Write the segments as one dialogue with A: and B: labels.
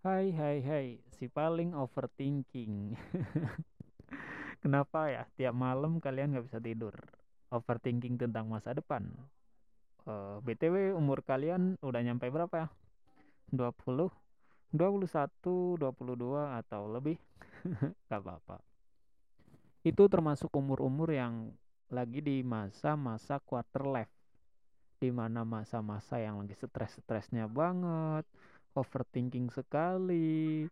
A: Hai, hai, hai, si paling overthinking. Kenapa ya? Tiap malam kalian nggak bisa tidur. Overthinking tentang masa depan. Eh, BTW umur kalian udah nyampe berapa ya? 20, 21, 22 atau lebih? Gak apa-apa. Itu termasuk umur-umur yang lagi di masa-masa quarter life. Di mana masa-masa yang lagi stres-stresnya banget, overthinking sekali,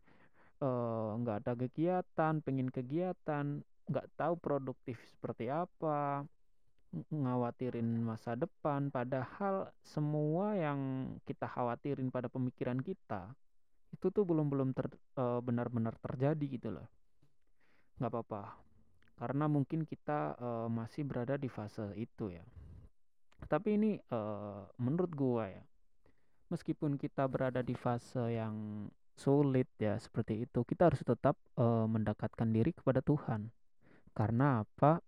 A: eh, nggak ada kegiatan, pengen kegiatan, nggak tahu produktif seperti apa, ng- ngawatirin masa depan, padahal semua yang kita khawatirin pada pemikiran kita itu tuh belum belum ter, eh, benar-benar terjadi gitu loh. Nggak apa-apa, karena mungkin kita eh, masih berada di fase itu ya. Tapi ini eh, menurut gua ya, meskipun kita berada di fase yang sulit ya seperti itu, kita harus tetap eh, mendekatkan diri kepada Tuhan. Karena apa?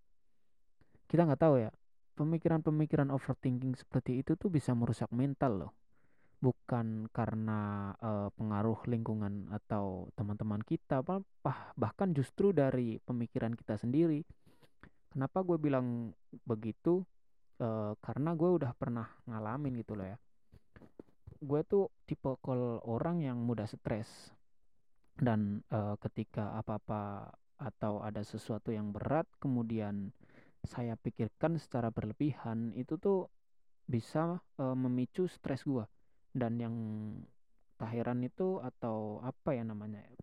A: Kita nggak tahu ya. Pemikiran-pemikiran overthinking seperti itu tuh bisa merusak mental loh. Bukan karena eh, pengaruh lingkungan atau teman-teman kita, bah- bah- bahkan justru dari pemikiran kita sendiri. Kenapa gue bilang begitu? Eh, karena gue udah pernah ngalamin gitu loh ya. Gue tuh tipe kalau orang yang mudah stres. Dan eh, ketika apa-apa atau ada sesuatu yang berat kemudian saya pikirkan secara berlebihan itu tuh bisa eh, memicu stres gua. Dan yang tak heran itu atau apa ya namanya ya,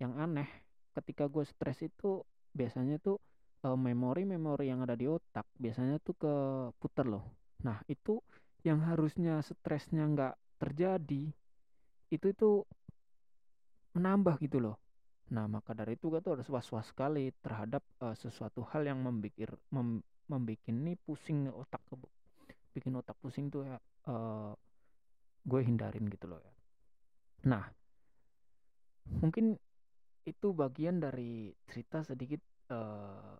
A: yang aneh ketika gue stres itu biasanya tuh eh, memori-memori yang ada di otak biasanya tuh keputar loh. Nah itu yang harusnya stresnya nggak terjadi itu itu menambah gitu loh Nah, maka dari itu tuh harus was-was sekali terhadap eh, sesuatu hal yang membikir mem, membikin nih pusing otak bikin otak pusing tuh ya eh, gue hindarin gitu loh ya. Nah, mungkin itu bagian dari cerita sedikit eh,